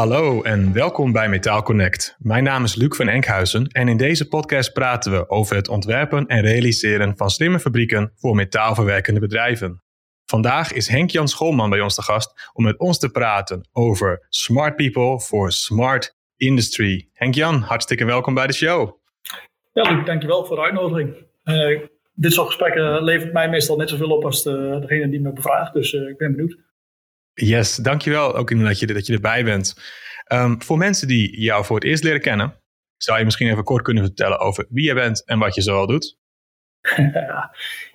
Hallo en welkom bij Metaal Connect. Mijn naam is Luc van Enkhuizen en in deze podcast praten we over het ontwerpen en realiseren van slimme fabrieken voor metaalverwerkende bedrijven. Vandaag is Henk-Jan Schoolman bij ons te gast om met ons te praten over Smart People for Smart Industry. Henk-Jan, hartstikke welkom bij de show. Ja, Luc, dankjewel voor de uitnodiging. Uh, dit soort gesprekken levert mij meestal net zoveel op als de, degene die me bevraagt, dus uh, ik ben benieuwd. Yes, dankjewel ook inderdaad dat je, dat je erbij bent. Um, voor mensen die jou voor het eerst leren kennen, zou je misschien even kort kunnen vertellen over wie je bent en wat je zoal doet?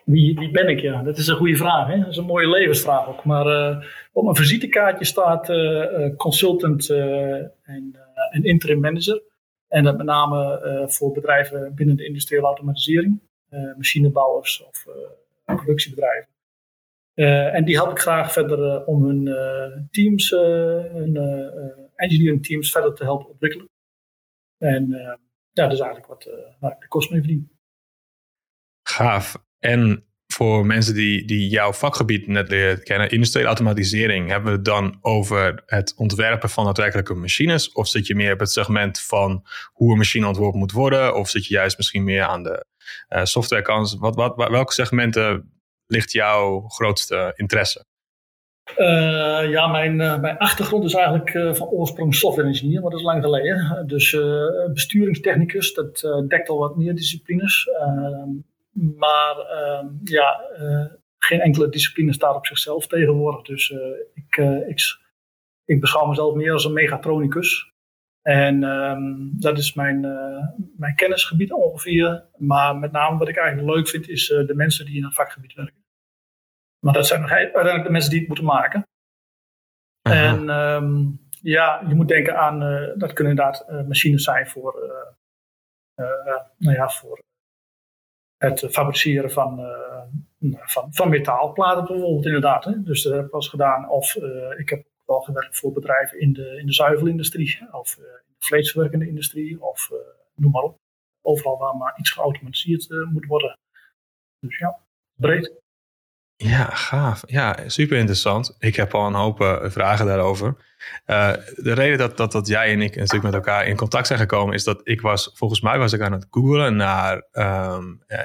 wie, wie ben ik? Ja, dat is een goede vraag. Hè? Dat is een mooie levensvraag ook. Maar uh, op mijn visitekaartje staat uh, consultant en, en interim manager. En dat met name voor bedrijven binnen de industriële automatisering, machinebouwers of productiebedrijven. Uh, en die help ik graag verder uh, om hun uh, teams, hun engineering teams verder te helpen ontwikkelen. En ja, dat is eigenlijk wat de kost mee verdien. Gaaf. En voor mensen die, die jouw vakgebied net leren kennen, industriële automatisering, hebben we het dan over het ontwerpen van daadwerkelijke machines? Of zit je meer op het segment van hoe een machine ontworpen moet worden? Of zit je juist misschien meer aan de softwarekant? Wat, wat, welke segmenten ligt jouw grootste interesse? Uh, ja, mijn, uh, mijn achtergrond is eigenlijk uh, van oorsprong software engineer, maar dat is lang geleden. Dus besturingstechnicus, dat dekt al wat meer disciplines. Ehm, maar ehm, ja, geen enkele discipline staat op zichzelf tegenwoordig. Dus ik, ik, ik beschouw mezelf meer als een megatronicus. En um, dat is mijn, uh, mijn kennisgebied ongeveer. Maar met name wat ik eigenlijk leuk vind, is uh, de mensen die in het vakgebied werken. Maar dat zijn uiteindelijk de mensen die het moeten maken. Aha. En um, ja, je moet denken aan, uh, dat kunnen inderdaad machines zijn voor, nou ja, voor het fabriceren van, van, van metaalplaten bijvoorbeeld inderdaad. Hè. Dus dat heb ik wel eens gedaan. Of ik heb wel gewerkt voor bedrijven in de, in de zuivelindustrie. Of uh, vleesverwerkende industrie. Of uh, noem maar op. Overal waar maar iets geautomatiseerd uh, moet worden. Dus ja, breed. Ja, gaaf. Ja, super interessant. Ik heb al een hoop uh, vragen daarover. Uh, de reden dat, dat, dat jij en ik natuurlijk met elkaar in contact zijn gekomen, is dat ik was, volgens mij was ik aan het googlen naar uh,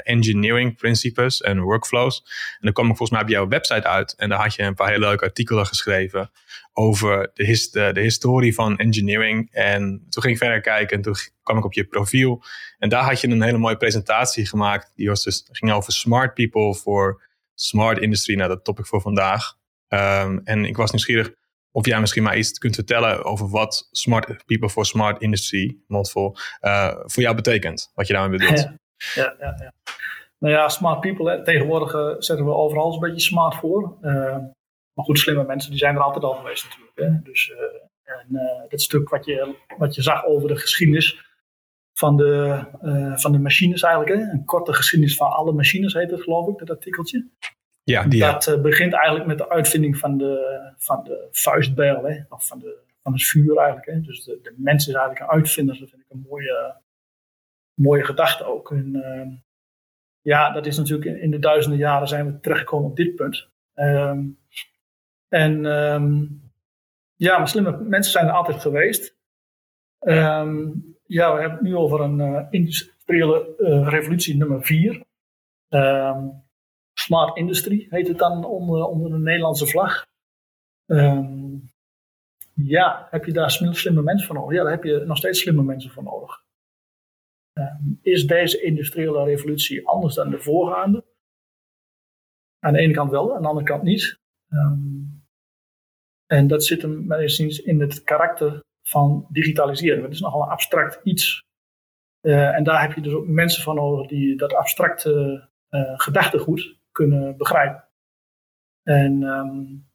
engineering principes en workflows. En dan kwam ik volgens mij op jouw website uit en daar had je een paar hele leuke artikelen geschreven over de, de, de historie van engineering. En toen ging ik verder kijken en toen kwam ik op je profiel. En daar had je een hele mooie presentatie gemaakt. Die was dus, ging over smart people voor smart industry. Nou, dat topic voor vandaag. Um, en ik was nieuwsgierig of jij misschien maar iets kunt vertellen over wat Smart People for Smart Industry, mondvol, uh, voor jou betekent. Wat je daarmee bedoelt. Ja, ja, ja. Nou ja, smart people, tegenwoordig uh, zetten we overal een beetje smart voor. Uh, maar goed, slimme mensen, die zijn er altijd al geweest natuurlijk. Hè. Dus en, dat stuk wat je, wat je zag over de geschiedenis van de, van de machines eigenlijk. Hè. Een korte geschiedenis van alle machines heet het geloof ik, dat artikeltje. Ja, die, dat uh, begint eigenlijk met de uitvinding van de, van de vuistbijl, hè? of van, de, van het vuur eigenlijk. Hè? Dus de, de mens is eigenlijk een uitvinder, dat vind ik een mooie, mooie gedachte ook. En, uh, ja, dat is natuurlijk in, in, de duizenden jaren zijn we terechtgekomen op dit punt. Um, en um, ja, maar slimme mensen zijn er altijd geweest. Um, ja, we hebben het nu over een uh, industriële uh, revolutie nummer vier. Um, Smart Industry heet het dan onder, onder de Nederlandse vlag. Um, ja, heb je daar slimme mensen voor nodig? Ja, daar heb je nog steeds slimme mensen voor nodig. Um, is deze industriële revolutie anders dan de voorgaande? Aan de ene kant wel, aan de andere kant niet. En dat zit hem in het karakter van digitaliseren. Het is nogal een abstract iets. Uh, en daar heb je dus ook mensen voor nodig die dat abstracte uh, gedachtegoed kunnen begrijpen. En um,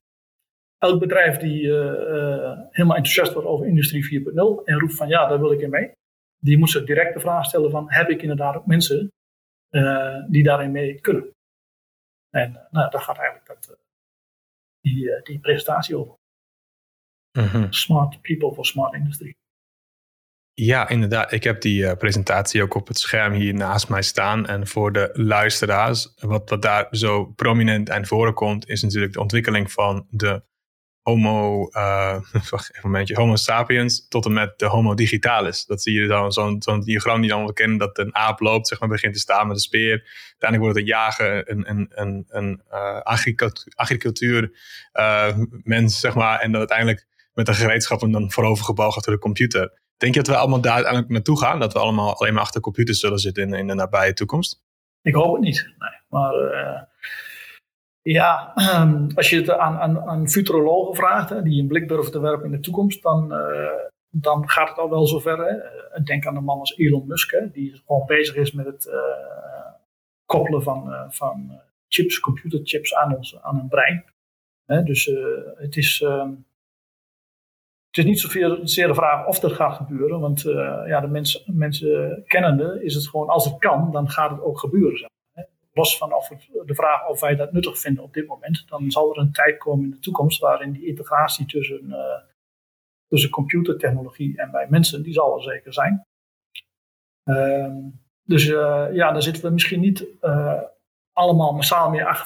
elk bedrijf die uh, helemaal enthousiast wordt over Industrie 4.0 en roept van ja, daar wil ik in mee, die moet zich direct de vraag stellen van heb ik inderdaad ook mensen die daarin mee kunnen. En nou, daar gaat eigenlijk dat, die, die presentatie over. Mm -hmm. Smart people for smart industry. Ja, inderdaad. Ik heb die uh, presentatie ook op het scherm hier naast mij staan. En voor de luisteraars, wat, wat daar zo prominent aan voren komt, is natuurlijk de ontwikkeling van de Homo, uh, wacht even een momentje, Homo sapiens tot en met de Homo digitalis. Dat zie je dan, zo'n zo'n diagram die allemaal kennen, dat een aap loopt, zeg maar, begint te staan met een speer. Uiteindelijk wordt het een jager, een, een, een, een uh, agricultuur, uh, mens, zeg maar, en dan uiteindelijk met de gereedschappen dan voorovergebogen door de computer. Denk je dat we allemaal daar uiteindelijk naartoe gaan? Dat we allemaal alleen maar achter computers zullen zitten in, in de nabije toekomst? Ik hoop het niet. Nee. Maar uh, ja, als je het aan, aan, aan futurologen vraagt, hè, die een blik durven te werpen in de toekomst, dan, uh, dan gaat het al wel zover. Hè. Eh, denk aan een man als Elon Musk, die gewoon bezig is met het koppelen van, van chips, computerchips aan, ons, aan een brein. Hè, dus het is. Um, het is niet zozeer de vraag of dat gaat gebeuren, want uh, ja, de mensen, mensen kennende is het gewoon als het kan, dan gaat het ook gebeuren. Zeg maar, Los van de vraag of wij dat nuttig vinden op dit moment, dan zal er een tijd komen in de toekomst waarin die integratie tussen, uh, tussen computertechnologie en wij mensen, die zal er zeker zijn. Uh, dus uh, ja, dan zitten we misschien niet allemaal massaal meer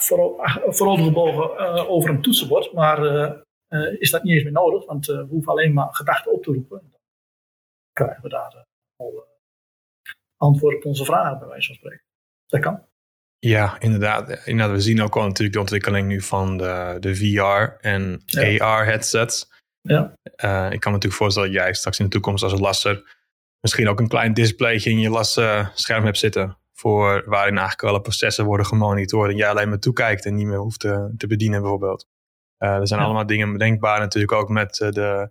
voorovergebogen over een toetsenbord, maar is dat niet eens meer nodig, want uh, we hoeven alleen maar gedachten op te roepen. Dan krijgen we daar uh, al antwoord op onze vragen, bij wijze van spreken. Dat kan. Ja, inderdaad. inderdaad. We zien ook al natuurlijk de ontwikkeling nu van de, de VR en ja. AR headsets. Ja. ik kan me natuurlijk voorstellen dat jij straks in de toekomst als een lasser misschien ook een klein displaytje in je las scherm hebt zitten. Voor waarin eigenlijk alle processen worden gemonitord en jij alleen maar toekijkt en niet meer hoeft te, te bedienen bijvoorbeeld. Uh, er zijn allemaal dingen bedenkbaar natuurlijk ook met uh, de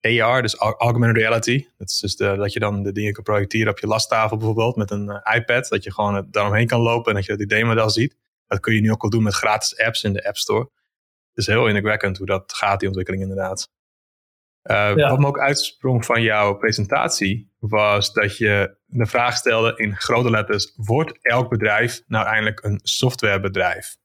AR, dus augmented reality. Dat is dus de, dat je dan de dingen kan projecteren op je lasttafel bijvoorbeeld met een uh, iPad. Dat je gewoon daaromheen kan lopen en dat je dat idee-model ziet. Dat kun je nu ook al doen met gratis apps in de App Store. Het is heel indrukwekkend hoe dat gaat, die ontwikkeling inderdaad. Ja. Wat me ook uitsprong van jouw presentatie was dat je de vraag stelde in grote letters: wordt elk bedrijf nou eindelijk een softwarebedrijf?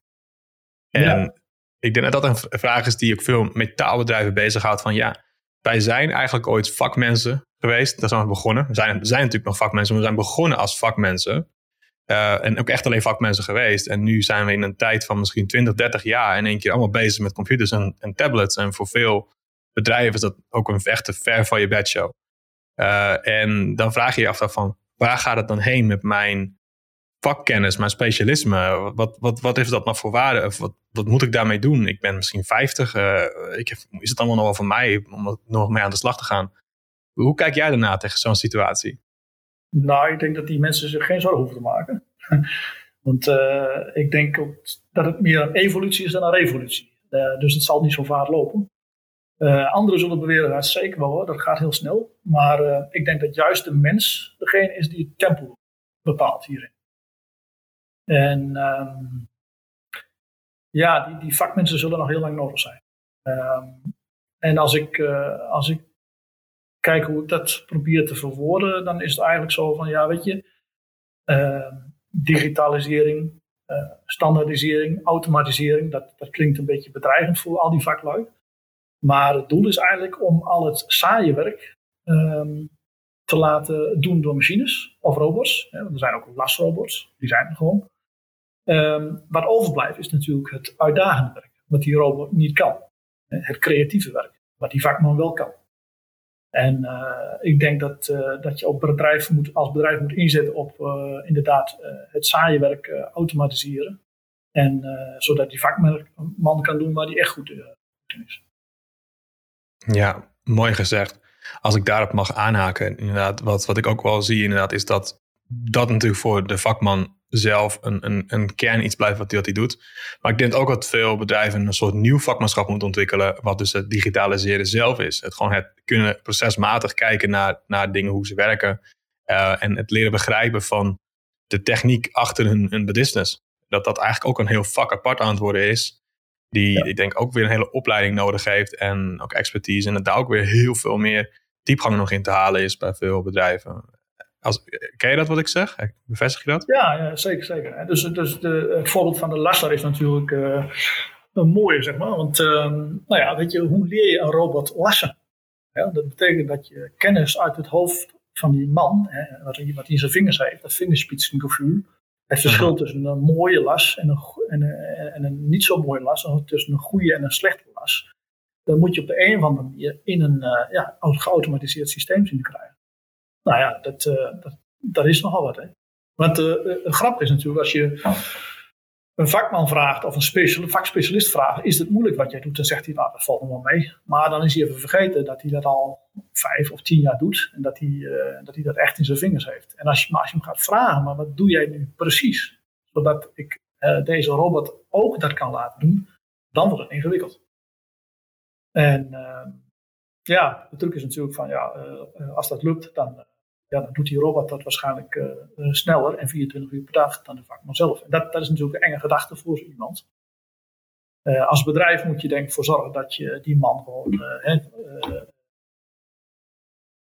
En ja ik denk dat dat een vraag is die ook veel metaalbedrijven bezighoudt. Van ja, wij zijn eigenlijk ooit vakmensen geweest. Daar zijn we begonnen. We zijn, we zijn natuurlijk nog vakmensen, maar we zijn begonnen als vakmensen. Uh, en ook echt alleen vakmensen geweest. En nu zijn we in een tijd van misschien 20, 30 jaar in één keer allemaal bezig met computers en, en tablets. En voor veel bedrijven is dat ook een echte ver van je bedshow. Uh, en dan vraag je je af van, waar gaat het dan heen met mijn vakkennis, mijn specialisme. Wat, wat, wat heeft dat nog voor waarde? Of wat, wat moet ik daarmee doen? Ik ben misschien 50. Uh, ik heb, is het allemaal nog wel voor mij om nog mee aan de slag te gaan? Hoe kijk jij daarna tegen zo'n situatie? Nou, ik denk dat die mensen zich geen zorgen hoeven te maken. Want uh, ik denk dat het meer een evolutie is dan een revolutie. Uh, dus het zal niet zo vaart lopen. Uh, anderen zullen beweren dat zeker wel hoor, dat gaat heel snel. Maar ik denk dat juist de mens degene is die het tempo bepaalt hierin. En um, ja, die, die, vakmensen zullen nog heel lang nodig zijn. Um, en als ik, uh, als ik kijk hoe ik dat probeer te verwoorden, dan is het eigenlijk zo van, ja, weet je, uh, digitalisering, uh, standaardisering, automatisering, dat, dat klinkt een beetje bedreigend voor al die vaklui. Maar het doel is eigenlijk om al het saaie werk um, te laten doen door machines of robots. Er zijn ook lasrobots, die zijn er gewoon. Wat overblijft is natuurlijk het uitdagende werk, wat die robot niet kan. Het creatieve werk, wat die vakman wel kan. En uh, ik denk dat, uh, dat je op bedrijf moet, als bedrijf moet inzetten op inderdaad het saaie werk automatiseren. En zodat die vakman kan doen waar hij echt goed in is. Ja, mooi gezegd. Als ik daarop mag aanhaken, inderdaad, wat, wat ik ook wel zie, inderdaad, is dat dat natuurlijk voor de vakman zelf een, een, een kern iets blijft wat hij, wat hij doet. Maar ik denk ook dat veel bedrijven een soort nieuw vakmanschap moeten ontwikkelen, wat dus het digitaliseren zelf is. Het gewoon het kunnen procesmatig kijken naar, naar dingen, hoe ze werken. Uh, en het leren begrijpen van de techniek achter hun, hun business. Dat dat eigenlijk ook een heel vak apart aan het worden is. Die ik denk ook weer een hele opleiding nodig heeft en ook expertise. En dat daar ook weer heel veel meer diepgang nog in te halen is bij veel bedrijven. Als, ken je dat wat ik zeg? Bevestig je dat? Ja, ja zeker. zeker. Dus, dus de, het voorbeeld van de lasser is natuurlijk uh, een mooie, zeg maar. Want uh, nou ja, weet je, hoe leer je een robot lassen? Ja, dat betekent dat je kennis uit het hoofd van die man, hè, wat, hij, wat hij in zijn vingers heeft, dat vingerspitsengevoel, het verschil tussen een mooie las en een, en, een, en een niet zo mooie las, tussen een goede en een slechte las. dan moet je op de een of andere manier in een ja, geautomatiseerd systeem zien te krijgen. Nou ja, dat, dat, dat is nogal wat. Hè? Want de grap is natuurlijk, als je een vakman vraagt of een special, vakspecialist vraagt, is het moeilijk wat jij doet? Dan zegt hij, nou, dat valt nog wel mee. Maar dan is hij even vergeten dat hij dat al vijf of tien jaar doet. En dat hij, uh, dat, hij dat echt in zijn vingers heeft. En als je, maar als je hem gaat vragen, maar wat doe jij nu precies? Zodat ik uh, deze robot ook dat kan laten doen, dan wordt het ingewikkeld. En uh, ja, de truc is natuurlijk van, ja, als dat lukt, dan ja, dan doet die robot dat waarschijnlijk uh, sneller en 24 uur per dag dan de vakman zelf. En dat, dat is natuurlijk een enge gedachte voor zo iemand. Uh, als bedrijf moet je denk ik voor zorgen dat je die man gewoon uh,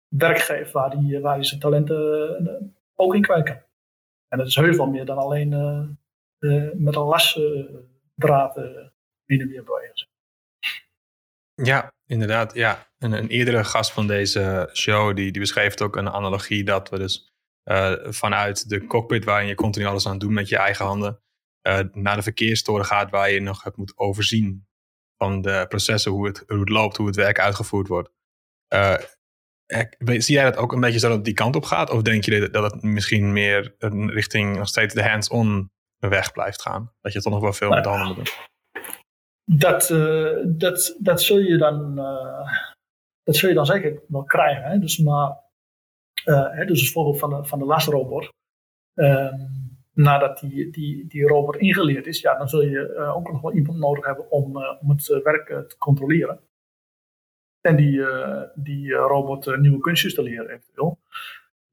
werk geeft waar hij waar die zijn talenten ook in kwijt kan. En dat is heel veel meer dan alleen met een lasdraad heen en weer bewegen. Ja, inderdaad. Ja. Een, een eerdere gast van deze show die, die beschreef ook een analogie dat we dus uh, vanuit de cockpit waarin je continu alles aan doet met je eigen handen, uh, naar de verkeerstoren gaat waar je nog het moet overzien van de processen, hoe het, hoe het loopt, hoe het werk uitgevoerd wordt. Uh, zie jij dat ook een beetje zo dat die kant op gaat? Of denk je dat het misschien meer richting nog steeds de hands-on weg blijft gaan? Dat je toch nog wel veel met de handen moet doen? Dat, uh, dat, dat, zul je dan, uh, dat zul je dan zeker wel krijgen. Hè? Dus, maar, uh, hè, dus het voorbeeld van de, van de lasrobot. Ehm, nadat die, die, die robot ingeleerd is, ja, dan zul je ook nog wel iemand nodig hebben om, om het werk te controleren. En die, die robot nieuwe kunstjes te leren eventueel.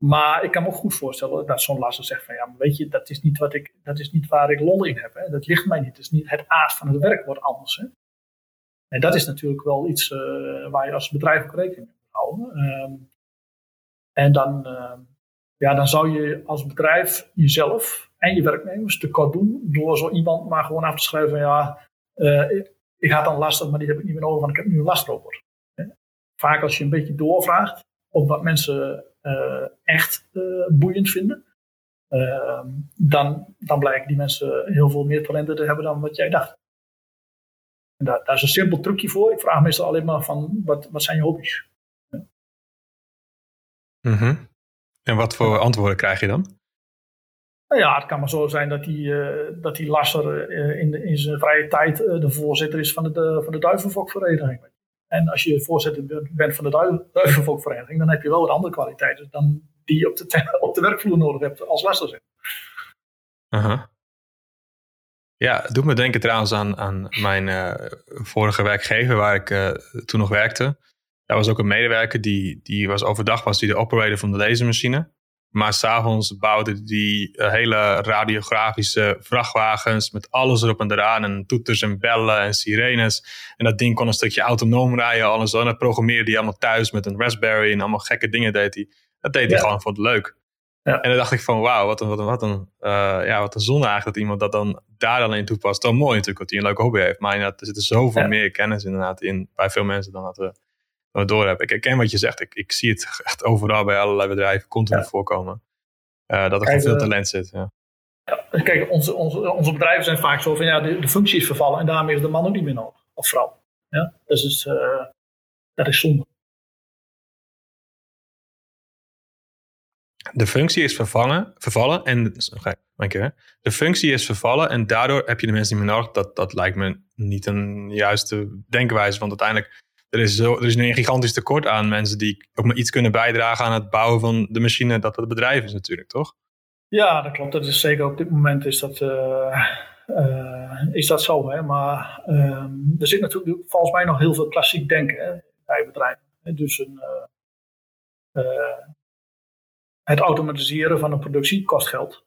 Maar ik kan me ook goed voorstellen dat zo'n lasser zegt van ja, maar weet je, dat is niet, wat ik, dat is niet waar ik lol in heb. Hè. Dat ligt mij niet. Het, is niet. het aard van het werk wordt anders. Hè. En dat is natuurlijk wel iets uh, waar je als bedrijf ook rekening mee moet houden. Um, en dan, uh, ja, dan zou je als bedrijf jezelf en je werknemers tekort doen door zo iemand maar gewoon af te schrijven van ja, uh, ik, had dan lastig, maar die heb ik niet meer nodig, want ik heb nu een lastrobot. Vaak als je een beetje doorvraagt op wat mensen echt uh, boeiend vinden, uh, dan, dan blijken die mensen heel veel meer talenten te hebben dan wat jij dacht. En daar, daar is een simpel trucje voor. Ik vraag meestal alleen maar van, wat, wat zijn je hobby's? Ja. Mm -hmm. En wat voor antwoorden krijg je dan? Nou ja, het kan maar zo zijn dat die, uh, dat die Lasser uh, in, in zijn vrije tijd uh, de voorzitter is van de, van de Duivenfokvereniging. En als je voorzitter bent van de duivenvolkvereniging, dan heb je wel wat andere kwaliteiten dan die je op de, op de werkvloer nodig hebt als lasser Uh -huh. Ja, doet me denken trouwens aan, aan mijn uh, vorige werkgever waar ik uh, toen nog werkte. Daar was ook een medewerker die, die was overdag was die de operator van de lasermachine. Maar s'avonds bouwde die uh, hele radiografische vrachtwagens met alles erop en eraan. En toeters en bellen en sirenes. En dat ding kon een stukje autonoom rijden. Alles en dat programmeerde hij allemaal thuis met een Raspberry. En allemaal gekke dingen deed hij. Dat deed hij gewoon, vond het leuk. Ja. En dan dacht ik van wauw, wat een, wat een, wat een, uh, ja, wat een zonde eigenlijk dat iemand dat dan daar alleen toepast. Dan mooi natuurlijk dat hij een leuke hobby heeft. Maar inderdaad, er zit er zoveel meer kennis inderdaad in bij veel mensen dan dat we door hebben. Ik herken wat je zegt. Ik, ik zie het echt overal bij allerlei bedrijven continu ja. voorkomen. Uh, dat er Kijk, veel talent zit. Ja. ja. Kijk, onze, onze, onze bedrijven zijn vaak zo van ja, de, de functie is vervallen en daarmee is de man ook niet meer nodig. Of vrouw. Ja? Dus is, uh, dat is zonde. De functie is vervangen, vervallen en okay, de functie is vervallen en daardoor heb je de mensen niet meer nodig. Dat, dat lijkt me niet een juiste denkwijze, want uiteindelijk er is, zo, er is nu een gigantisch tekort aan mensen die ook maar iets kunnen bijdragen aan het bouwen van de machine dat het bedrijf is natuurlijk, toch? Ja, dat klopt. Dat is zeker op dit moment is dat, uh, uh, is dat zo. Hè? Maar uh, er zit natuurlijk volgens mij nog heel veel klassiek denken hè, bij bedrijven. Dus een, eh, het automatiseren van een productie kost geld.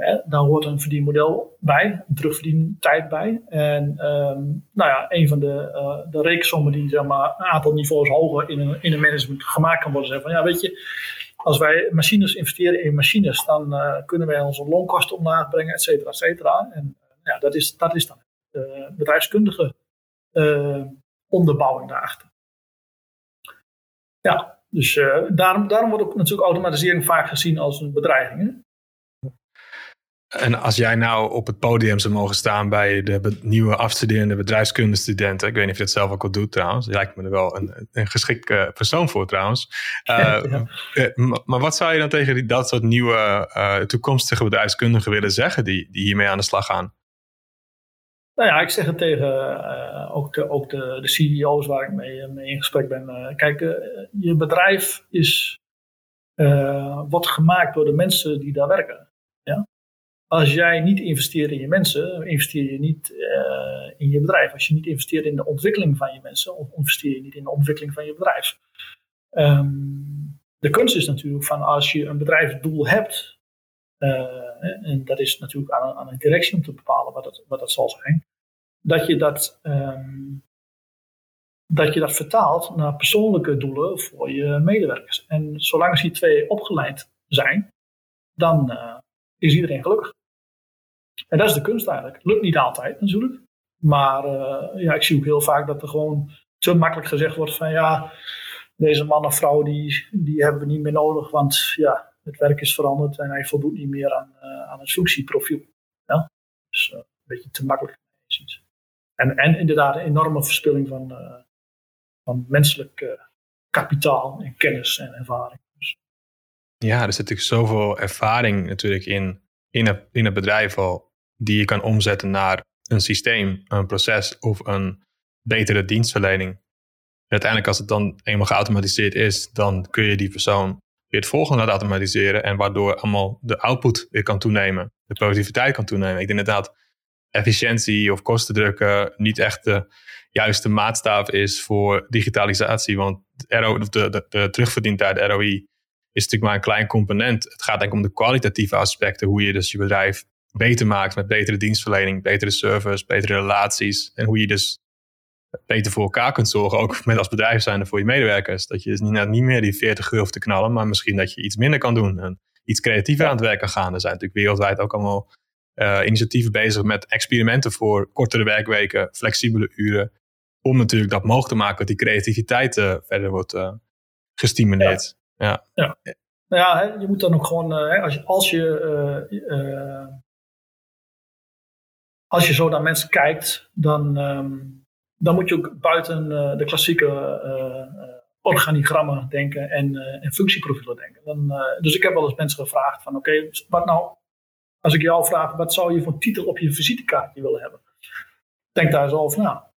Hè, daar hoort een verdienmodel bij, een terugverdientijd bij. En um, nou ja, een van de, uh, de die zeg maar, een aantal niveaus hoger in een, in een management gemaakt kan worden. Zeggen van ja, weet je, als wij machines investeren in machines, dan uh, kunnen wij onze loonkosten omlaag brengen, et cetera, et cetera. En uh, ja, dat is, dat is dan de bedrijfskundige onderbouwing daarachter. Ja, dus daarom, daarom wordt ook natuurlijk automatisering vaak gezien als een bedreiging. Hè? En als jij nou op het podium zou mogen staan bij de nieuwe afstuderende bedrijfskundestudenten. Ik weet niet of je het zelf ook al doet trouwens. Je lijkt me er wel een, een geschikt persoon voor trouwens. Uh, maar wat zou je dan tegen die, dat soort nieuwe uh, toekomstige bedrijfskundigen willen zeggen die, die hiermee aan de slag gaan? Nou ja, ik zeg het tegen uh, ook, de, ook de, de CEO's waar ik mee, mee in gesprek ben. kijk, je bedrijf is, wordt gemaakt door de mensen die daar werken. Als jij niet investeert in je mensen, investeer je niet uh, in je bedrijf. Als je niet investeert in de ontwikkeling van je mensen, of investeer je niet in de ontwikkeling van je bedrijf. Um, de kunst is natuurlijk van als je een bedrijfsdoel hebt, uh, en dat is natuurlijk aan, aan, een directie om te bepalen wat dat, wat dat zal zijn, dat je dat, um, dat je dat vertaalt naar persoonlijke doelen voor je medewerkers. En zolang die twee opgeleid zijn, dan uh, is iedereen gelukkig. En dat is de kunst eigenlijk. Lukt niet altijd natuurlijk. Maar uh, ja, ik zie ook heel vaak dat er gewoon te makkelijk gezegd wordt van ja, deze man of vrouw die, die hebben we niet meer nodig, want ja, het werk is veranderd en hij voldoet niet meer aan, uh, aan het functieprofiel. Ja? Dus uh, een beetje te makkelijk. En, en inderdaad een enorme verspilling van, van menselijk kapitaal en kennis en ervaring. Dus. Ja, er zit natuurlijk zoveel ervaring natuurlijk in, in, het, in het bedrijf al die je kan omzetten naar een systeem, een proces of een betere dienstverlening. En uiteindelijk, als het dan eenmaal geautomatiseerd is, dan kun je die persoon weer het volgende laten automatiseren. En waardoor allemaal de output weer kan toenemen, de productiviteit kan toenemen. Ik denk inderdaad, efficiëntie of kostendrukken niet echt de juiste maatstaf is voor digitalisatie. Want de, de, de, de terugverdientijd, ROI, is natuurlijk maar een klein component. Het gaat denk ik om de kwalitatieve aspecten, hoe je dus je bedrijf beter maakt met betere dienstverlening, betere service, betere relaties. En hoe je dus beter voor elkaar kunt zorgen, ook met als bedrijf zijnde voor je medewerkers. Dat je dus niet, niet meer die 40 euro te knallen, maar misschien dat je iets minder kan doen en iets creatiever aan het werken gaan. Er zijn natuurlijk wereldwijd ook allemaal uh, initiatieven bezig met experimenten voor kortere werkweken, flexibele uren. Om natuurlijk dat mogelijk te maken dat die creativiteit uh, verder wordt uh, gestimuleerd. Ja. ja. ja. Nou ja, je moet dan ook gewoon, als je, als je als je zo naar mensen kijkt, dan, um, dan moet je ook buiten uh, de klassieke uh, organigrammen denken en, en functieprofielen denken. Dan, dus ik heb wel eens mensen gevraagd van oké, wat nou, als ik jou vraag, wat zou je voor titel op je visitekaartje willen hebben? Denk daar eens over na.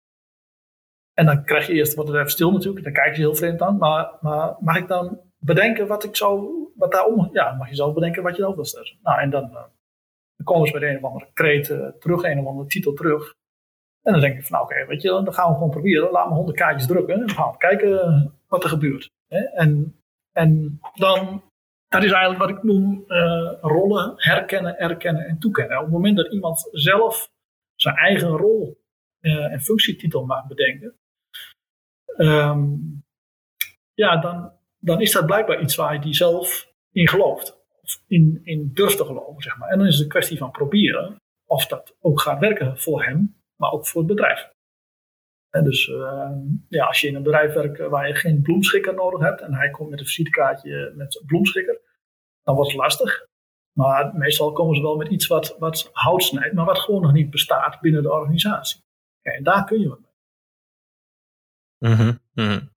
En dan krijg je eerst, wat het even stil natuurlijk, dan kijk je heel vreemd aan. Maar, maar mag ik dan bedenken wat ik zou, wat daarom, ja, mag je zelf bedenken wat je dan wil stellen. Nou, en dan dan komen ze met een of andere kreet uh, terug, een of andere titel terug. En dan denk ik van, nou oké, weet je, dan gaan we gewoon proberen. Laat me honderd kaartjes drukken. En dan gaan we kijken wat er gebeurt. En, en dan, dat is eigenlijk wat ik noem uh, rollen herkennen, erkennen en toekennen. Op het moment dat iemand zelf zijn eigen rol en functietitel mag bedenken, um, ja, dan, dan is dat blijkbaar iets waar hij zelf in gelooft in, in durft te geloven. Zeg maar. En dan is het een kwestie van proberen of dat ook gaat werken voor hem, maar ook voor het bedrijf. En dus uh, ja, als je in een bedrijf werkt waar je geen bloemschikker nodig hebt en hij komt met een visitekaartje met bloemschikker, dan wordt het lastig. Maar meestal komen ze wel met iets wat, wat hout snijdt, maar wat gewoon nog niet bestaat binnen de organisatie. en daar kun je wat mee. Mm -hmm,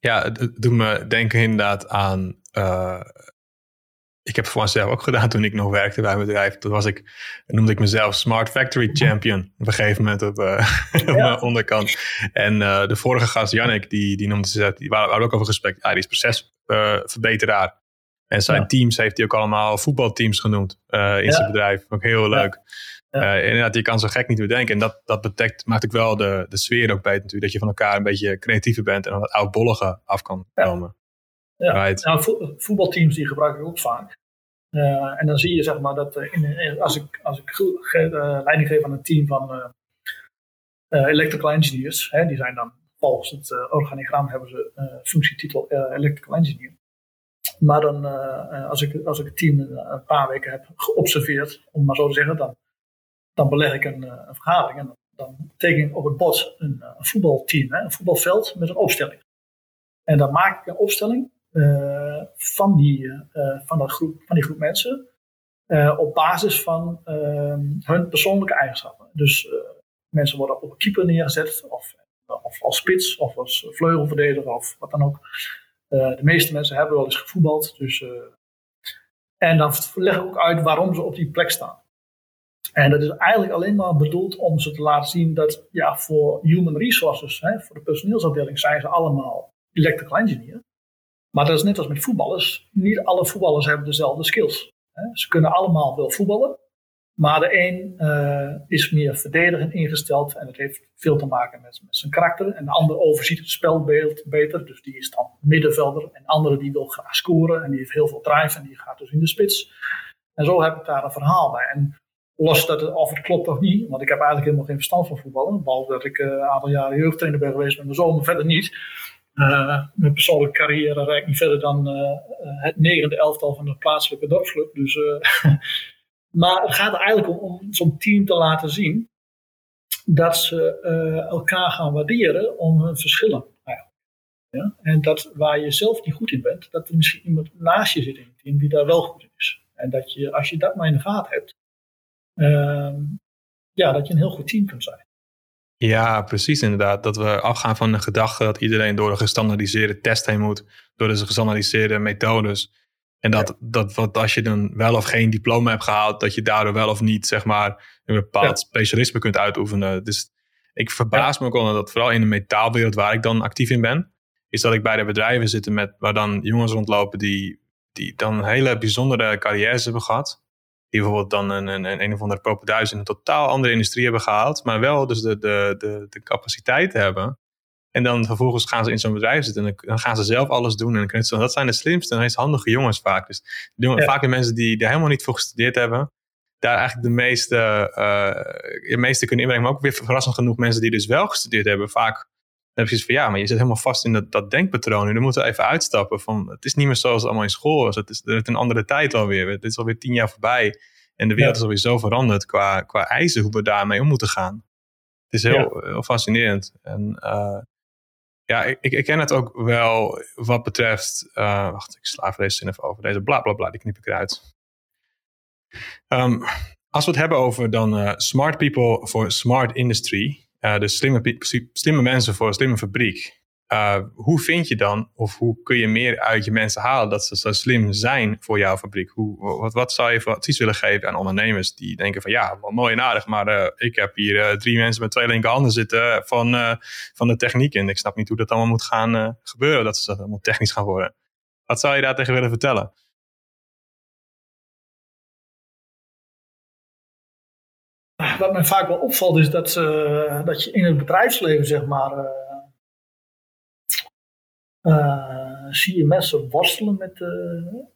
Ja, het doet me denken inderdaad aan uh, ik heb het voor mezelf ook gedaan toen ik nog werkte bij een bedrijf. Toen was ik, noemde ik mezelf Smart Factory Champion. Op een gegeven moment op, uh, op mijn onderkant. En uh, de vorige gast, Jannik, die, die noemde ze, die waren, ook over gesprek. Ja, die is procesverbeteraar. en zijn teams heeft hij ook allemaal voetbalteams genoemd uh, in zijn bedrijf. Ook heel leuk. Inderdaad, je kan zo gek niet bedenken. En dat, dat betekent, maakt ook wel de, de sfeer ook beter natuurlijk. Dat je van elkaar een beetje creatiever bent en dan het oudbollige af kan komen. Ja, right. nou, voetbalteams die gebruik ik ook vaak. Uh, en dan zie je zeg maar dat in, als ik, als ik uh, leiding geef aan een team van electrical engineers, hè, die zijn dan volgens het organigram hebben ze functietitel electrical engineer. Maar dan, als, ik, als ik het team een paar weken heb geobserveerd, om maar zo te zeggen, dan, dan beleg ik een, een vergadering en dan, dan teken ik op het bord een, een voetbalteam, hè, een voetbalveld met een opstelling. En dan maak ik een opstelling van, die, uh, van, dat groep, van die groep mensen. op basis van ehm, hun persoonlijke eigenschappen. Dus mensen worden op keeper neergezet, of, of als spits, of als vleugelverdediger, of wat dan ook. de meeste mensen hebben wel eens gevoetbald. Dus, en dan leg ik ook uit waarom ze op die plek staan. En dat is eigenlijk alleen maar bedoeld om ze te laten zien dat ja, voor human resources, hè, voor de personeelsafdeling, zijn ze allemaal electrical engineer. Maar dat is net als met voetballers. Niet alle voetballers hebben dezelfde skills. Ze kunnen allemaal wel voetballen. Maar de een uh, is meer verdedigend ingesteld en dat heeft veel te maken met, met, zijn karakter. En de ander overziet het spelbeeld beter, dus die is dan middenvelder. En de andere die wil graag scoren en die heeft heel veel drive en die gaat dus in de spits. En zo heb ik daar een verhaal bij. En los dat het, of het klopt of niet, want ik heb eigenlijk helemaal geen verstand van voetballen. Behalve dat ik uh, een aantal jaren jeugdtrainer ben geweest met mijn zoon, verder niet. Uh, mijn persoonlijke carrière reikt niet verder dan uh, het negende elftal van de plaatselijke dorpsclub. Dus, maar het gaat eigenlijk om, om zo'n team te laten zien dat ze elkaar gaan waarderen om hun verschillen. Ja? En dat waar je zelf niet goed in bent, dat er misschien iemand naast je zit in het team die daar wel goed in is. En dat je, als je dat maar in de gaten hebt, Ehm, ja, dat je een heel goed team kunt zijn. Ja, precies inderdaad. Dat we afgaan van de gedachte dat iedereen door een gestandardiseerde test heen moet, door de gestandardiseerde methodes. En dat, dat wat als je dan wel of geen diploma hebt gehaald, dat je daardoor wel of niet, zeg maar, een bepaald specialisme kunt uitoefenen. Dus ik verbaas me ook al dat vooral in de metaalwereld waar ik dan actief in ben, is dat ik bij de bedrijven zit met, waar dan jongens rondlopen die, die dan hele bijzondere carrières hebben gehad die bijvoorbeeld dan een, een, een, een of andere propenduis in een totaal andere industrie hebben gehaald, maar wel dus de, de, de, de capaciteit hebben. En dan vervolgens gaan ze in zo'n bedrijf zitten en dan gaan ze zelf alles doen. En dan dat zijn de slimste en meest handige jongens vaak. Dus vaak de mensen die daar helemaal niet voor gestudeerd hebben, daar eigenlijk de meeste, uh, de meeste kunnen inbrengen. Maar ook weer verrassend genoeg mensen die dus wel gestudeerd hebben, vaak heb je van ja, maar je zit helemaal vast in dat, dat denkpatroon. En dan moeten we even uitstappen. Van, het is niet meer zoals het allemaal in school was. Het is, het een andere tijd alweer. Het is alweer tien jaar voorbij. En de wereld is alweer zo veranderd qua, qua eisen hoe we daarmee om moeten gaan. Het is heel, heel fascinerend. En uh, ja, ik, ik ken het ook wel wat betreft. Uh, wacht, ik sla even deze zin even over. Deze bla bla bla, die knip ik eruit. Um, als we het hebben over dan uh, smart people for smart industry. Uh, dus slimme, slimme mensen voor een slimme fabriek. Uh, hoe vind je dan, of hoe kun je meer uit je mensen halen dat ze zo slim zijn voor jouw fabriek? Hoe, wat, wat zou je voor advies willen geven aan ondernemers die denken van ja, wel mooi en aardig, maar uh, ik heb hier drie mensen met twee linkerhanden zitten van, van de techniek en ik snap niet hoe dat allemaal moet gaan gebeuren, dat ze allemaal technisch gaan worden. Wat zou je daar tegen willen vertellen? Wat mij vaak wel opvalt is dat, uh, dat je in het bedrijfsleven, zeg maar, uh, zie je mensen worstelen met,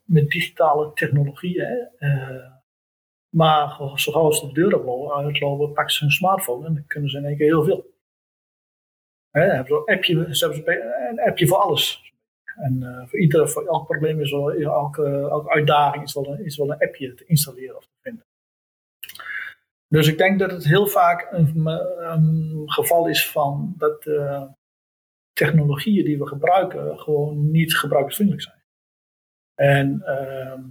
met digitale technologieën. maar zo gauw als de deur uitlopen, pakken ze hun smartphone en dan kunnen ze in één keer heel veel. Hè, hebben ze, een appje, ze een appje voor alles. En voor, ieder, voor elk probleem is wel, elke, uitdaging is wel, is wel een appje te installeren of te vinden. Dus ik denk dat het heel vaak een, geval is van dat de technologieën die we gebruiken gewoon niet gebruikersvriendelijk zijn. En uh,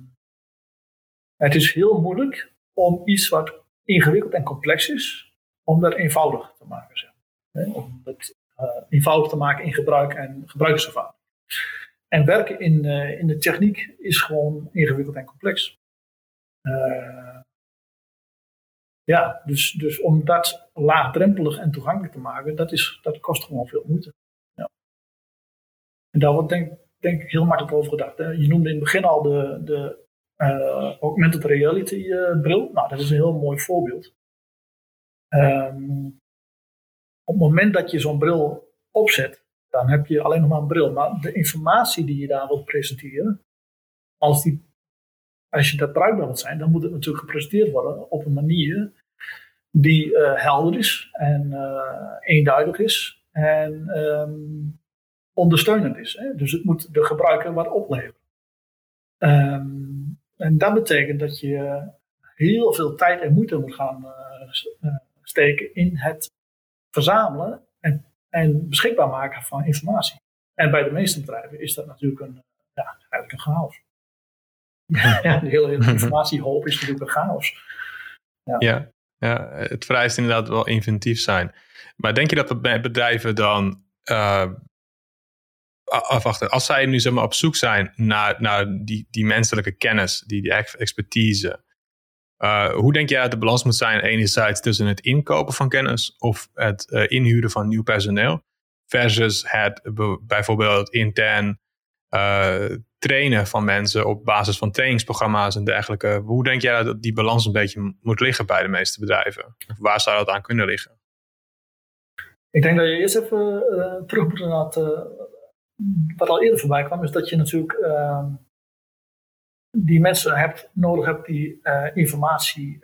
het is heel moeilijk om iets wat ingewikkeld en complex is, om dat eenvoudig te maken. Zeg. Om het uh, eenvoudig te maken in gebruik en gebruikerservaring. En werken in, uh, in de techniek is gewoon ingewikkeld en complex. Ja, dus, dus om dat laagdrempelig en toegankelijk te maken, dat, is, dat kost gewoon veel moeite. Ja. En daar wordt denk, denk ik heel makkelijk over gedacht. Je noemde in het begin al de, de uh, augmented reality uh, bril. Nou, dat is een heel mooi voorbeeld. Um, op het moment dat je zo'n bril opzet, dan heb je alleen nog maar een bril. Maar de informatie die je daar wilt presenteren, als die als je dat bruikbaar wilt zijn, dan moet het natuurlijk gepresenteerd worden op een manier die uh, helder is en uh, eenduidig is en um, ondersteunend is. Hè? Dus het moet de gebruiker wat opleveren. Um, en dat betekent dat je heel veel tijd en moeite moet gaan uh, steken in het verzamelen en, en, beschikbaar maken van informatie. En bij de meeste bedrijven is dat natuurlijk een, ja, eigenlijk een chaos. Ja, de hele informatiehoop is natuurlijk een chaos. Ja. ja. Ja, het vereist inderdaad wel inventief zijn. Maar denk je dat bedrijven dan uh, afwachten, als zij nu zeg maar, op zoek zijn naar, naar die, die menselijke kennis, die, die expertise, uh, hoe denk jij dat de balans moet zijn enerzijds tussen het inkopen van kennis of het uh, inhuren van nieuw personeel versus het bijvoorbeeld intern uh, trainen van mensen op basis van trainingsprogramma's en dergelijke. Hoe denk jij dat die balans een beetje moet liggen bij de meeste bedrijven? Of waar zou dat aan kunnen liggen? Ik denk dat je eerst even uh, terug moet naar het, uh, wat al eerder voorbij kwam, is dat je natuurlijk ehm, die mensen hebt, nodig hebt die informatie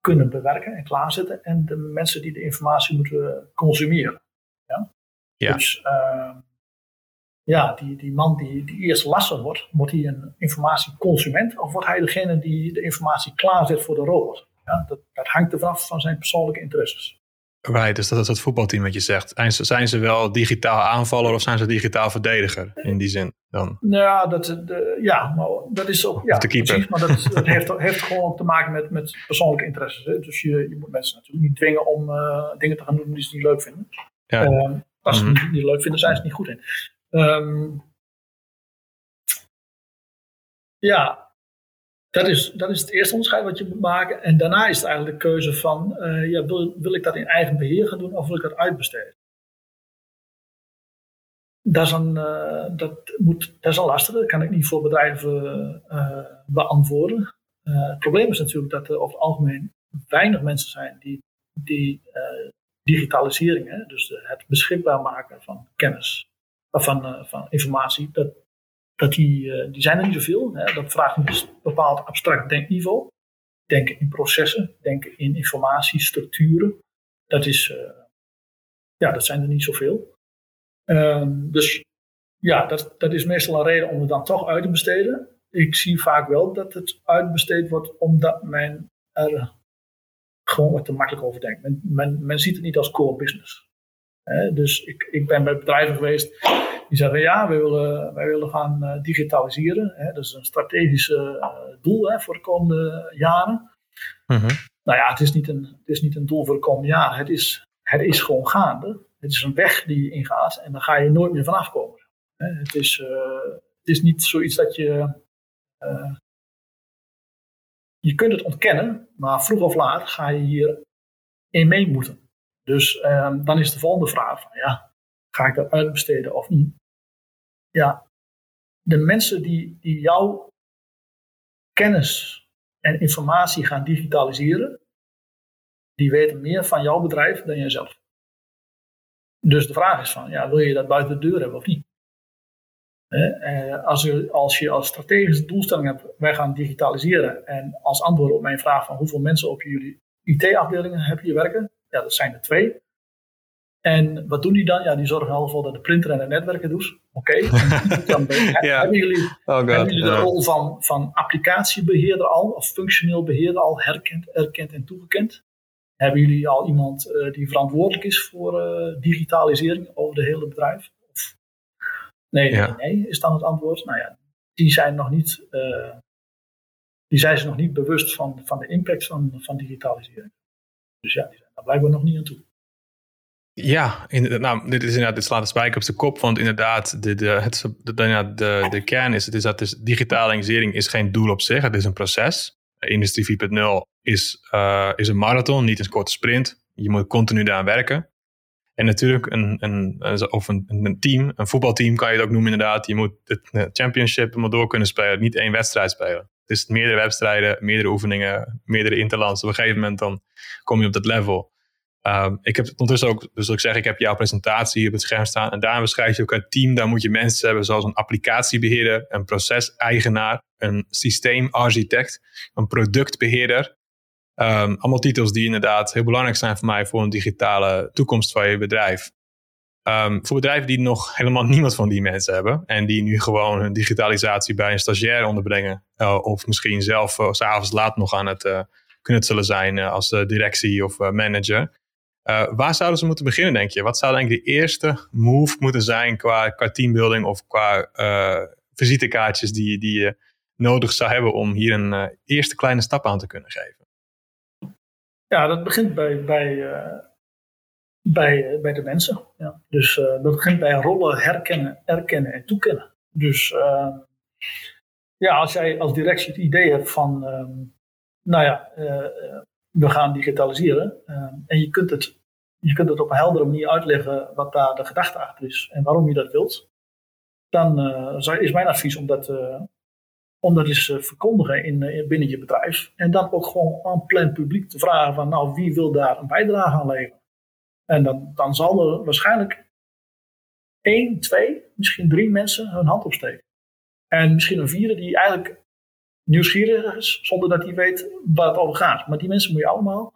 kunnen bewerken en klaarzetten en de mensen die de informatie moeten consumeren. Ja? ja. Dus ehm, ja, die, die man die, die eerst lastig wordt, wordt hij een informatieconsument of wordt hij degene die de informatie klaarzet voor de robot? Ja, dat, dat hangt er vanaf van zijn persoonlijke interesses. Right, dus dat is het voetbalteam wat je zegt. Zijn ze, zijn ze wel digitaal aanvaller of zijn ze digitaal verdediger in die zin dan? Nou ja, dat, de, ja maar dat is ook. Ja, de keeper. Precies, maar dat, dat heeft, heeft gewoon ook te maken met, met persoonlijke interesses. Hè. Dus je, je moet mensen natuurlijk niet dwingen om uh, dingen te gaan doen die ze niet leuk vinden. Ja. Uh, als ze mm -hmm. het niet leuk vinden, zijn ze niet goed in. Um, ja, dat is, dat is het eerste onderscheid wat je moet maken. En daarna is het eigenlijk de keuze van, uh, ja, wil, wil ik dat in eigen beheer gaan doen of wil ik dat uitbesteden? Dat is een, uh, dat moet, dat is een lastige, dat kan ik niet voor bedrijven uh, beantwoorden. het probleem is natuurlijk dat er over het algemeen weinig mensen zijn die, die digitalisering, hè, dus het beschikbaar maken van kennis, van, eh, van informatie, dat, dat die, eh, die zijn er niet zoveel. Hè. Dat vraagt een bepaald abstract denkniveau. Denken in processen, denken in informatiestructuren. Dat, is, eh, ja, dat zijn er niet zoveel. Um, dus ja, dat, dat is meestal een reden om het dan toch uit te besteden. Ik zie vaak wel dat het uitbesteed wordt omdat men er gewoon wat te makkelijk over denkt. Men, men, men ziet het niet als core business. Dus ik, ik ben bij bedrijven geweest die zeggen ja, wij willen, wij willen gaan uh, digitaliseren. Hè, dat is een strategisch uh, doel hè, voor de komende jaren. Mm Nou ja, het is, niet een, het is niet een doel voor de komende jaren. Het is, het is gewoon gaande. Het is een weg die je ingaat en daar ga je nooit meer vanaf komen. Hè, het, is, uh, het is niet zoiets dat je. je kunt het ontkennen, maar vroeg of laat ga je hier in mee moeten. Dus ehm, dan is de volgende vraag: van, ja, Ga ik dat uitbesteden of niet? Ja, de mensen die, die jouw kennis en informatie gaan digitaliseren, die weten meer van jouw bedrijf dan jijzelf. Dus de vraag is van, ja, wil je dat buiten de deur hebben of niet? Eh, als, je, als je als strategische doelstelling hebt, wij gaan digitaliseren. En als antwoord op mijn vraag van hoeveel mensen op jullie IT-afdelingen heb je werken? Ja, dat zijn er twee. En wat doen die dan? Ja, die zorgen al voor dat de printer en de netwerken doet. Oké. Hebben jullie, oh hebben jullie de rol van, van applicatiebeheerder al, of functioneel beheerder al herkend, erkend en toegekend? Hebben jullie al iemand uh, die verantwoordelijk is voor uh, digitalisering over de hele bedrijf? Of, nee, nee, nee, is dan het antwoord. Nou ja, die zijn nog niet, uh, die zijn zich nog niet bewust van, van de impact van, van digitalisering. Dus ja, die zijn daar blijkbaar nog niet aan toe. Ja, in, nou, dit, is inderdaad, dit slaat de spijker op zijn kop. Want inderdaad, de, de, het, de, de, de, kern is, het is dat dus digitalisering is geen doel op zich. Het is een proces. Industrie 4.0 is, uh, is een marathon, niet een korte sprint. Je moet continu daaraan werken. En natuurlijk, een, een, of een, een team, een voetbalteam kan je het ook noemen inderdaad. Je moet het championship maar door kunnen spelen, niet één wedstrijd spelen. Is meerdere wedstrijden, meerdere oefeningen, meerdere interlands. Op een gegeven moment dan kom je op dat level. Um, ik heb ondertussen ook, dus ik zeg, ik heb jouw presentatie op het scherm staan. En daar beschrijf je ook het team. Daar moet je mensen hebben zoals een applicatiebeheerder, een proceseigenaar, een systeemarchitect, een productbeheerder. Um, allemaal titels die inderdaad heel belangrijk zijn voor mij voor een digitale toekomst van je bedrijf. Um, voor bedrijven die nog helemaal niemand van die mensen hebben en die nu gewoon hun digitalisatie bij een stagiair onderbrengen, uh, of misschien zelf uh, s'avonds laat nog aan het uh, knutselen zijn als directie of manager. Waar zouden ze moeten beginnen, denk je? Wat zou eigenlijk de eerste move moeten zijn qua, qua teambuilding of qua visitekaartjes die, die je nodig zou hebben om hier een eerste kleine stap aan te kunnen geven? Ja, dat begint bij, bij, bij, bij de mensen. Ja. Dus dat begint bij rollen herkennen, erkennen en toekennen. Dus ja, als jij als directie het idee hebt van, ehm, nou ja, we gaan digitaliseren en je kunt het je kunt het op een heldere manier uitleggen wat daar de gedachte achter is en waarom je dat wilt. Dan is mijn advies om dat, om dat eens verkondigen in, binnen je bedrijf. En dan ook gewoon aan plan publiek te vragen van nou wie wil daar een bijdrage aan leveren. En dan, dan zal er waarschijnlijk één, twee, misschien drie mensen hun hand opsteken. En misschien een vierde die eigenlijk nieuwsgierig is, zonder dat hij weet waar het over gaat. Maar die mensen moet je allemaal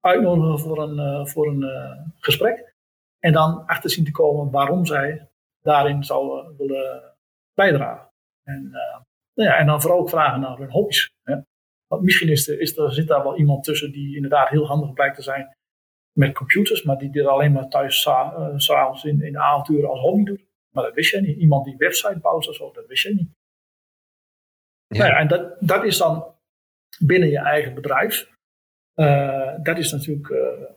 uitnodigen voor een, uh, voor een uh, gesprek. En dan achter zien te komen waarom zij daarin zouden willen bijdragen. En, uh, nou ja, en dan vooral ook vragen naar hun hobby's. Hè. Want misschien is er, is er, zit daar wel iemand tussen die inderdaad heel handig blijkt te zijn met computers, maar die dit alleen maar thuis s'avonds in, in de avonturen als hobby doet. Maar dat wist je niet. Iemand die website bouwt of zo, dat wist je niet. Ja. Nou ja, en dat, dat is dan binnen je eigen bedrijf. Uh, dat is natuurlijk, uh,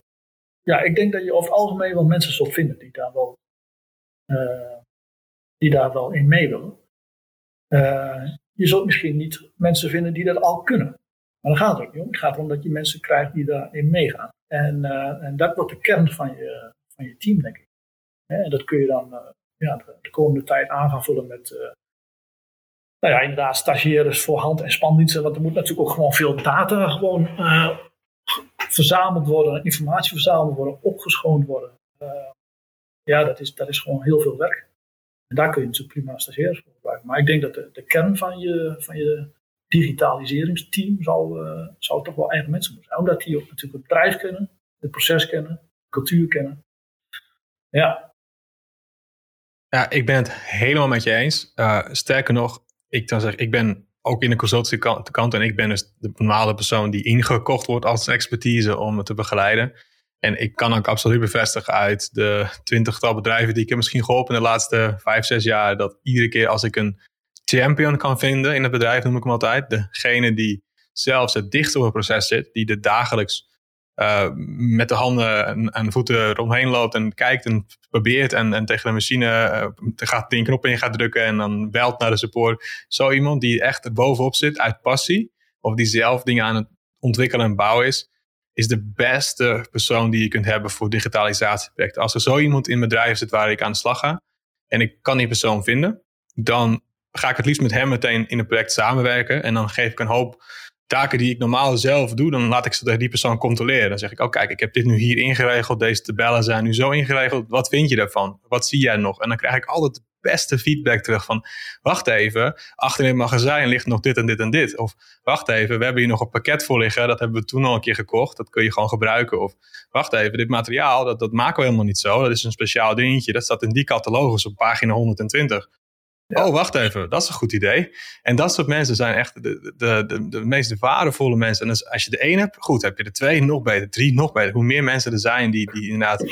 ja, ik denk dat je over het algemeen wel mensen zult vinden die daar wel, die daar wel in mee willen. je zult misschien niet mensen vinden die dat al kunnen. Maar dan gaat het ook niet om. Het gaat erom dat je mensen krijgt die daarin meegaan. En, en dat wordt de kern van je, van je team, denk ik. En dat kun je dan ja, de, de, komende tijd aan gaan vullen met nou ja, inderdaad, stagiaires voor hand- en spandiensten. Want er moet natuurlijk ook gewoon veel data gewoon verzameld worden, informatie verzameld worden, opgeschoond worden. Ja, dat is, dat is gewoon heel veel werk. En daar kun je natuurlijk prima stagiaires voor gebruiken. Maar ik denk dat de, de kern van je, van je digitaliseringsteam zou, zou toch wel eigen mensen moeten zijn. Omdat die ook natuurlijk het bedrijf kennen, het proces kennen, cultuur kennen. Ja. Ja, ik ben het helemaal met je eens. Uh, sterker nog, ik dan zeg, ik ben ook in de consultancy kant. En ik ben dus de normale persoon die ingekocht wordt als expertise om het te begeleiden. En ik kan ook absoluut bevestigen uit de twintigtal bedrijven die ik heb misschien geholpen in de laatste vijf, zes jaar. Dat iedere keer als ik een champion kan vinden in het bedrijf, noem ik hem altijd. Degene die zelfs het dichtst op het proces zit. Die er dagelijks uh, met de handen en, en, voeten eromheen loopt en kijkt en probeert en, en tegen de machine uh, gaat die knop in gaat drukken en dan belt naar de support. Zo iemand die echt er bovenop zit uit passie of die zelf dingen aan het ontwikkelen en bouwen is, is de beste persoon die je kunt hebben voor digitalisatieprojecten. Als er zo iemand in bedrijf zit waar ik aan de slag ga en ik kan die persoon vinden, dan ga ik het liefst met hem meteen in een project samenwerken en dan geef ik een hoop taken die ik normaal zelf doe, dan laat ik ze tegen die persoon controleren. Dan zeg ik, oh kijk, ik heb dit nu hier ingeregeld, deze tabellen zijn nu zo ingeregeld, wat vind je daarvan? Wat zie jij nog? En dan krijg ik altijd de beste feedback terug van, wacht even, achter in het magazijn ligt nog dit en dit en dit. Of wacht even, we hebben hier nog een pakket voor liggen, dat hebben we toen al een keer gekocht, dat kun je gewoon gebruiken. Of wacht even, dit materiaal, dat, dat maken we helemaal niet zo, dat is een speciaal dingetje, dat staat in die catalogus op pagina 120. Oh, wacht even, dat is een goed idee. En dat soort mensen zijn echt de, de, de, de meest waardevolle mensen. En als je de één hebt, goed, heb je de twee, nog beter, drie, nog beter. Hoe meer mensen er zijn die, die inderdaad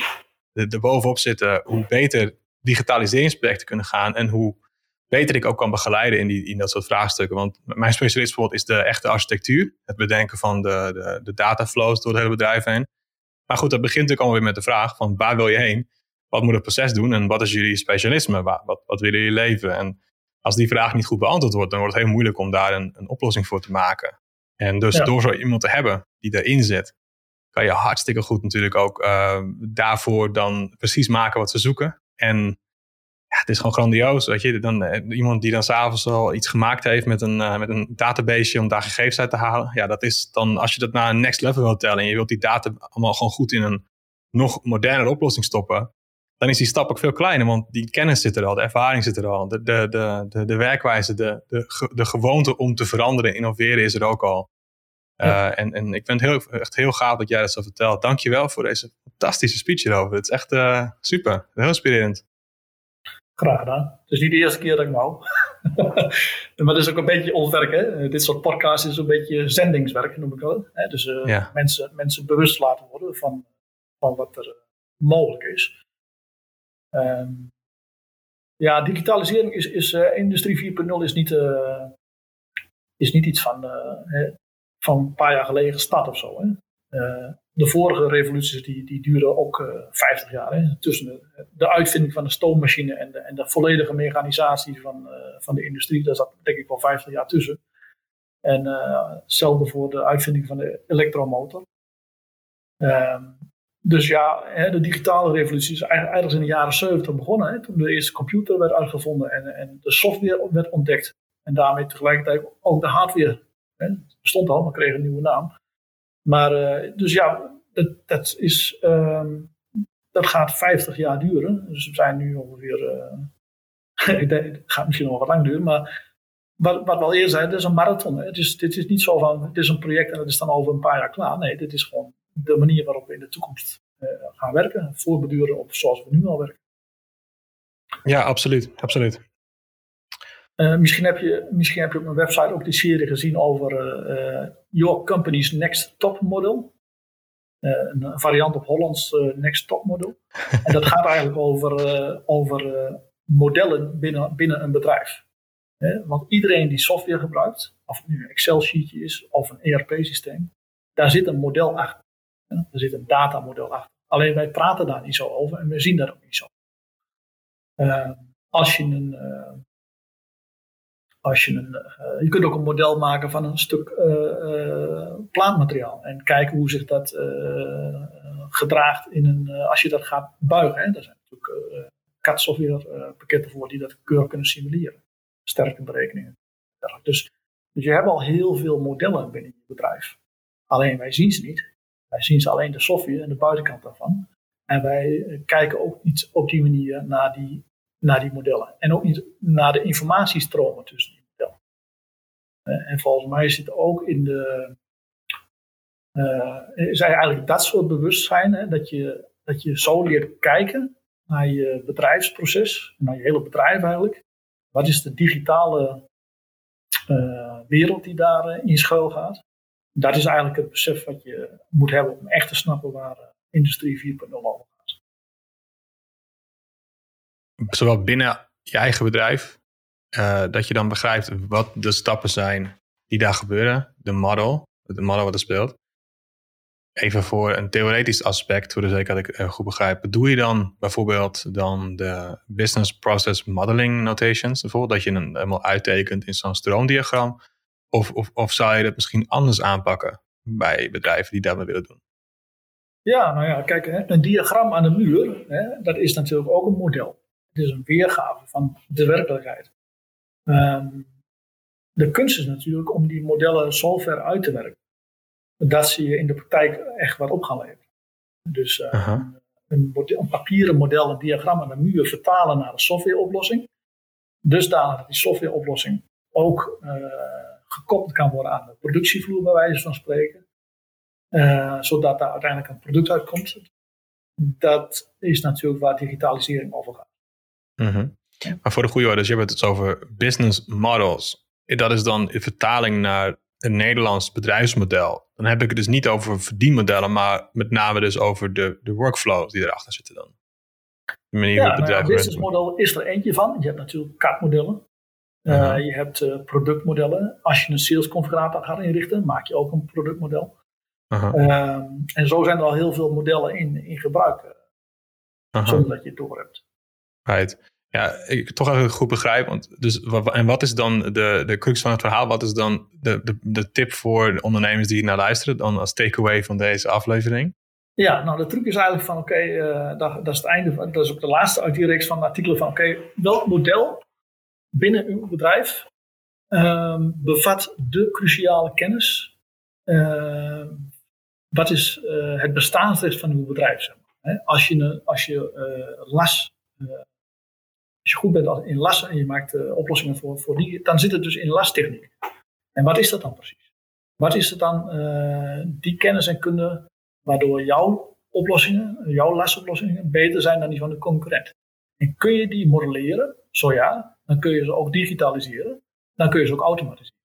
er bovenop zitten, hoe beter digitaliseringsprojecten kunnen gaan en hoe beter ik ook kan begeleiden in, die, in dat soort vraagstukken. Want mijn specialist bijvoorbeeld is de echte architectuur. Het bedenken van de, de, de dataflows door het hele bedrijf heen. Maar goed, dat begint natuurlijk allemaal weer met de vraag van waar wil je heen? Wat moet het proces doen en wat is jullie specialisme? Wat, wat, wat willen jullie leven? En als die vraag niet goed beantwoord wordt, dan wordt het heel moeilijk om daar een, een oplossing voor te maken. En dus door zo iemand te hebben die erin zit, kan je hartstikke goed natuurlijk ook uh, daarvoor dan precies maken wat ze zoeken. En ja, het is gewoon grandioos. Weet je, dan, uh, iemand die dan s'avonds al iets gemaakt heeft met een, uh, met een database om daar gegevens uit te halen. Ja, dat is dan als je dat naar een next level wilt tellen en je wilt die data allemaal gewoon goed in een nog modernere oplossing stoppen dan is die stap ook veel kleiner, want die kennis zit er al, de ervaring zit er al, de, de, de, de, de werkwijze, de, de, de gewoonte om te veranderen, innoveren is er ook al. Uh, en, en ik vind het heel, echt heel gaaf dat jij dat zo vertelt. Dankjewel voor deze fantastische speech hierover. Het is echt uh, super, heel inspirerend. Graag gedaan. Het is niet de eerste keer dat ik wou. maar het is ook een beetje ons werk. Hè? Dit soort podcasts is een beetje zendingswerk, noem ik wel. Hè? Dus uh, ja. mensen, mensen bewust laten worden van, van wat er mogelijk is. Um, ja, digitalisering is, is uh, industrie 4.0 is niet, uh, is niet iets van, van een paar jaar geleden gestart of zo. Hè. de vorige revoluties die, die duren ook 50 jaar. Hè. Tussen de, de, uitvinding van de stoommachine en de, en de volledige mechanisatie van, van de industrie, daar zat denk ik wel 50 jaar tussen. En hetzelfde voor de uitvinding van de elektromotor. Ehm, dus ja, hè, de digitale revolutie is eigenlijk in de jaren 70 begonnen. Hè, toen de eerste computer werd uitgevonden en, en de software werd ontdekt. En daarmee tegelijkertijd ook de hardware. Hè. Het bestond al, maar kreeg een nieuwe naam. Maar uh, dus ja, dat, dat, is, um, dat gaat 50 jaar duren. Dus we zijn nu ongeveer. Uh, ik denk, het gaat misschien nog wat lang duren, maar wat, wat we al eerder zeiden, het is een marathon. Hè. Het is, dit is niet zo van, het is een project en het is dan over een paar jaar klaar. Nee, dit is gewoon de manier waarop we in de toekomst uh, gaan werken. Voorbeduren op zoals we nu al werken. Ja, absoluut. absoluut. Uh, misschien, heb je, misschien heb je op mijn website ook die serie gezien over uh, Your Company's Next Top Model. een variant op Hollands Next Top Model. en dat gaat eigenlijk over, over modellen binnen, binnen een bedrijf. want iedereen die software gebruikt, of het nu een Excel-sheetje is of een ERP-systeem, daar zit een model achter. Er zit een datamodel achter. Alleen wij praten daar niet zo over en we zien dat ook niet zo. Uh, als je een. Uh, als je, een uh, je kunt ook een model maken van een stuk plaatmateriaal en kijken hoe zich dat gedraagt in een, als je dat gaat buigen. Hè. Daar zijn natuurlijk CAD-software pakketten voor die dat keurig kunnen simuleren. Sterke berekeningen. Dus, dus je hebt al heel veel modellen binnen je bedrijf. Alleen wij zien ze niet. Wij zien ze alleen de software en de buitenkant daarvan. En wij eh, kijken ook niet op die manier naar die, naar die modellen. En ook naar de informatiestromen tussen die modellen. Eh, en volgens mij zit ook in de. Uh, is eigenlijk dat soort bewustzijn, hè, dat, je, dat je zo leert kijken naar je bedrijfsproces, naar je hele bedrijf eigenlijk. Wat is de digitale wereld die daarin in schuil gaat? Dat is eigenlijk het besef wat je moet hebben om echt te snappen waar uh, Industrie 4.0 over gaat. Zowel binnen je eigen bedrijf, uh, dat je dan begrijpt wat de stappen zijn die daar gebeuren, de model, de model wat er speelt. Even voor een theoretisch aspect, voor de zekerheid dat ik uh, goed begrijp. Doe je dan bijvoorbeeld dan de business process modeling notations, bijvoorbeeld dat je een helemaal uittekent in zo'n stroomdiagram? Of, of, of zou je dat misschien anders aanpakken bij bedrijven die dat willen doen? Ja, nou ja, kijk, een diagram aan de muur, hè, dat is natuurlijk ook een model. Het is een weergave van de werkelijkheid. Um, de kunst is natuurlijk om die modellen zo ver uit te werken dat ze je in de praktijk echt wat op gaan leveren. Dus uh, een, model, een, papieren model, een diagram aan de muur vertalen naar een softwareoplossing. Dusdanig dat die softwareoplossing ook uh, gekoppeld kan worden aan de productievloer, bij wijze van spreken. Uh, zodat daar uiteindelijk een product uitkomt. Dat is natuurlijk waar digitalisering over gaat. Mm Maar voor de goede orde, dus je hebt het over business models. Dat is dan in vertaling naar een Nederlands bedrijfsmodel. Dan heb ik het dus niet over verdienmodellen, maar met name dus over de, de workflows die erachter zitten dan. De manier ja, het bedrijf. business model is er eentje van. Je hebt natuurlijk CAD-modellen. Uh, je hebt uh, productmodellen. Als je een sales configurator gaat inrichten, maak je ook een productmodel. Uh en zo zijn er al heel veel modellen in, in gebruik. Uh, zonder dat je het door hebt. Right. Ja, ik toch even goed begrijp. Want dus, en wat is dan de, de crux van het verhaal? Wat is dan de, de, de tip voor de ondernemers die naar luisteren? Dan als takeaway van deze aflevering? Ja, nou de truc is eigenlijk van oké, okay, uh, dat, dat, is het einde. Van, dat is ook de laatste uit die reeks van artikelen van oké, okay, welk model binnen uw bedrijf uh, bevat de cruciale kennis. Uh, wat is uh, het bestaansrecht van uw bedrijf? Maar. als je, als je uh, las, uh, als je goed bent in lassen en je maakt oplossingen voor, voor die, dan zit het dus in lastechniek. En wat is dat dan precies? Wat is het dan, die kennis en kunde, waardoor jouw oplossingen, jouw lasoplossingen beter zijn dan die van de concurrent? En kun je die modelleren? Zo ja, dan kun je ze ook digitaliseren. Dan kun je ze ook automatiseren.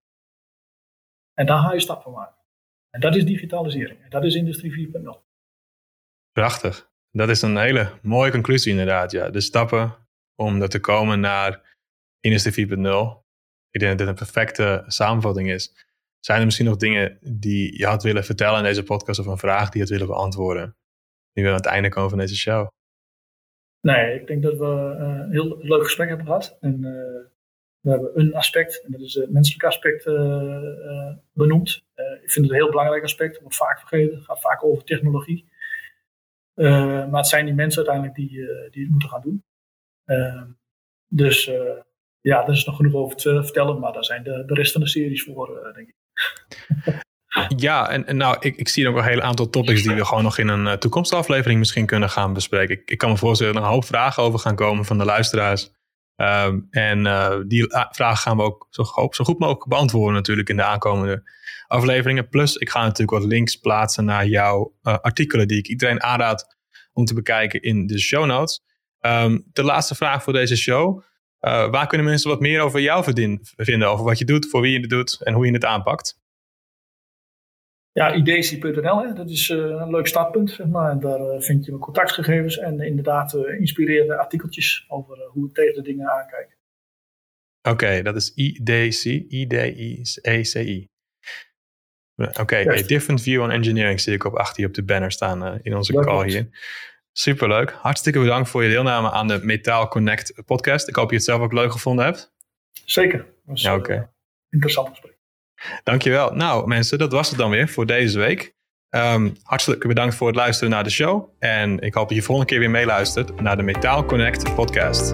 En daar ga je stappen maken. En dat is digitalisering. En dat is industrie 4.0. Prachtig. Dat is een hele mooie conclusie inderdaad. Ja. De stappen om er te komen naar industrie 4.0. Ik denk dat dit een perfecte samenvatting is. Zijn er misschien nog dingen die je had willen vertellen in deze podcast of een vraag die je had willen beantwoorden? Nu we aan het einde komen van deze show. Nee, ik denk dat we een heel leuk gesprek hebben gehad. En we hebben een aspect, en dat is het menselijke aspect, benoemd. ik vind het een heel belangrijk aspect, wordt vaak vergeten. Het gaat vaak over technologie. maar het zijn die mensen uiteindelijk die, die het moeten gaan doen. Ehm, dus ja, er is nog genoeg over te vertellen, maar daar zijn de, de rest van de series voor, denk ik. Ja, en, en, nou, ik, ik zie ook een hele aantal topics die we gewoon nog in een uh, toekomstige aflevering misschien kunnen gaan bespreken. Ik, ik kan me voorstellen dat er een hoop vragen over gaan komen van de luisteraars. Um, en die vragen gaan we ook zo, zo, goed mogelijk beantwoorden natuurlijk in de aankomende afleveringen. Plus, ik ga natuurlijk wat links plaatsen naar jouw artikelen die ik iedereen aanraad om te bekijken in de show notes. Um, de laatste vraag voor deze show. Uh, waar kunnen mensen wat meer over jou vinden? Over wat je doet, voor wie je het doet en hoe je het aanpakt? Ja, idc.nl, dat is uh, een leuk startpunt. Zeg maar. En daar uh, vind je mijn contactgegevens en inderdaad inspirerende artikeltjes over hoe ik tegen de dingen aankijk. Oké, okay, dat is IDC, I-D-I-E-C-I. Oké, okay, a different view on engineering zie ik op achter hier op de banner staan in onze call hier. Superleuk. Hartstikke bedankt voor je deelname aan de Metaal Connect podcast. Ik hoop je het zelf ook leuk gevonden hebt. Zeker. Ja, oké. Interessant gesprek. Dankjewel. Nou mensen, dat was het dan weer voor deze week. Um, hartelijk bedankt voor het luisteren naar de show. En ik hoop dat je volgende keer weer meeluistert naar de Metaal Connect podcast.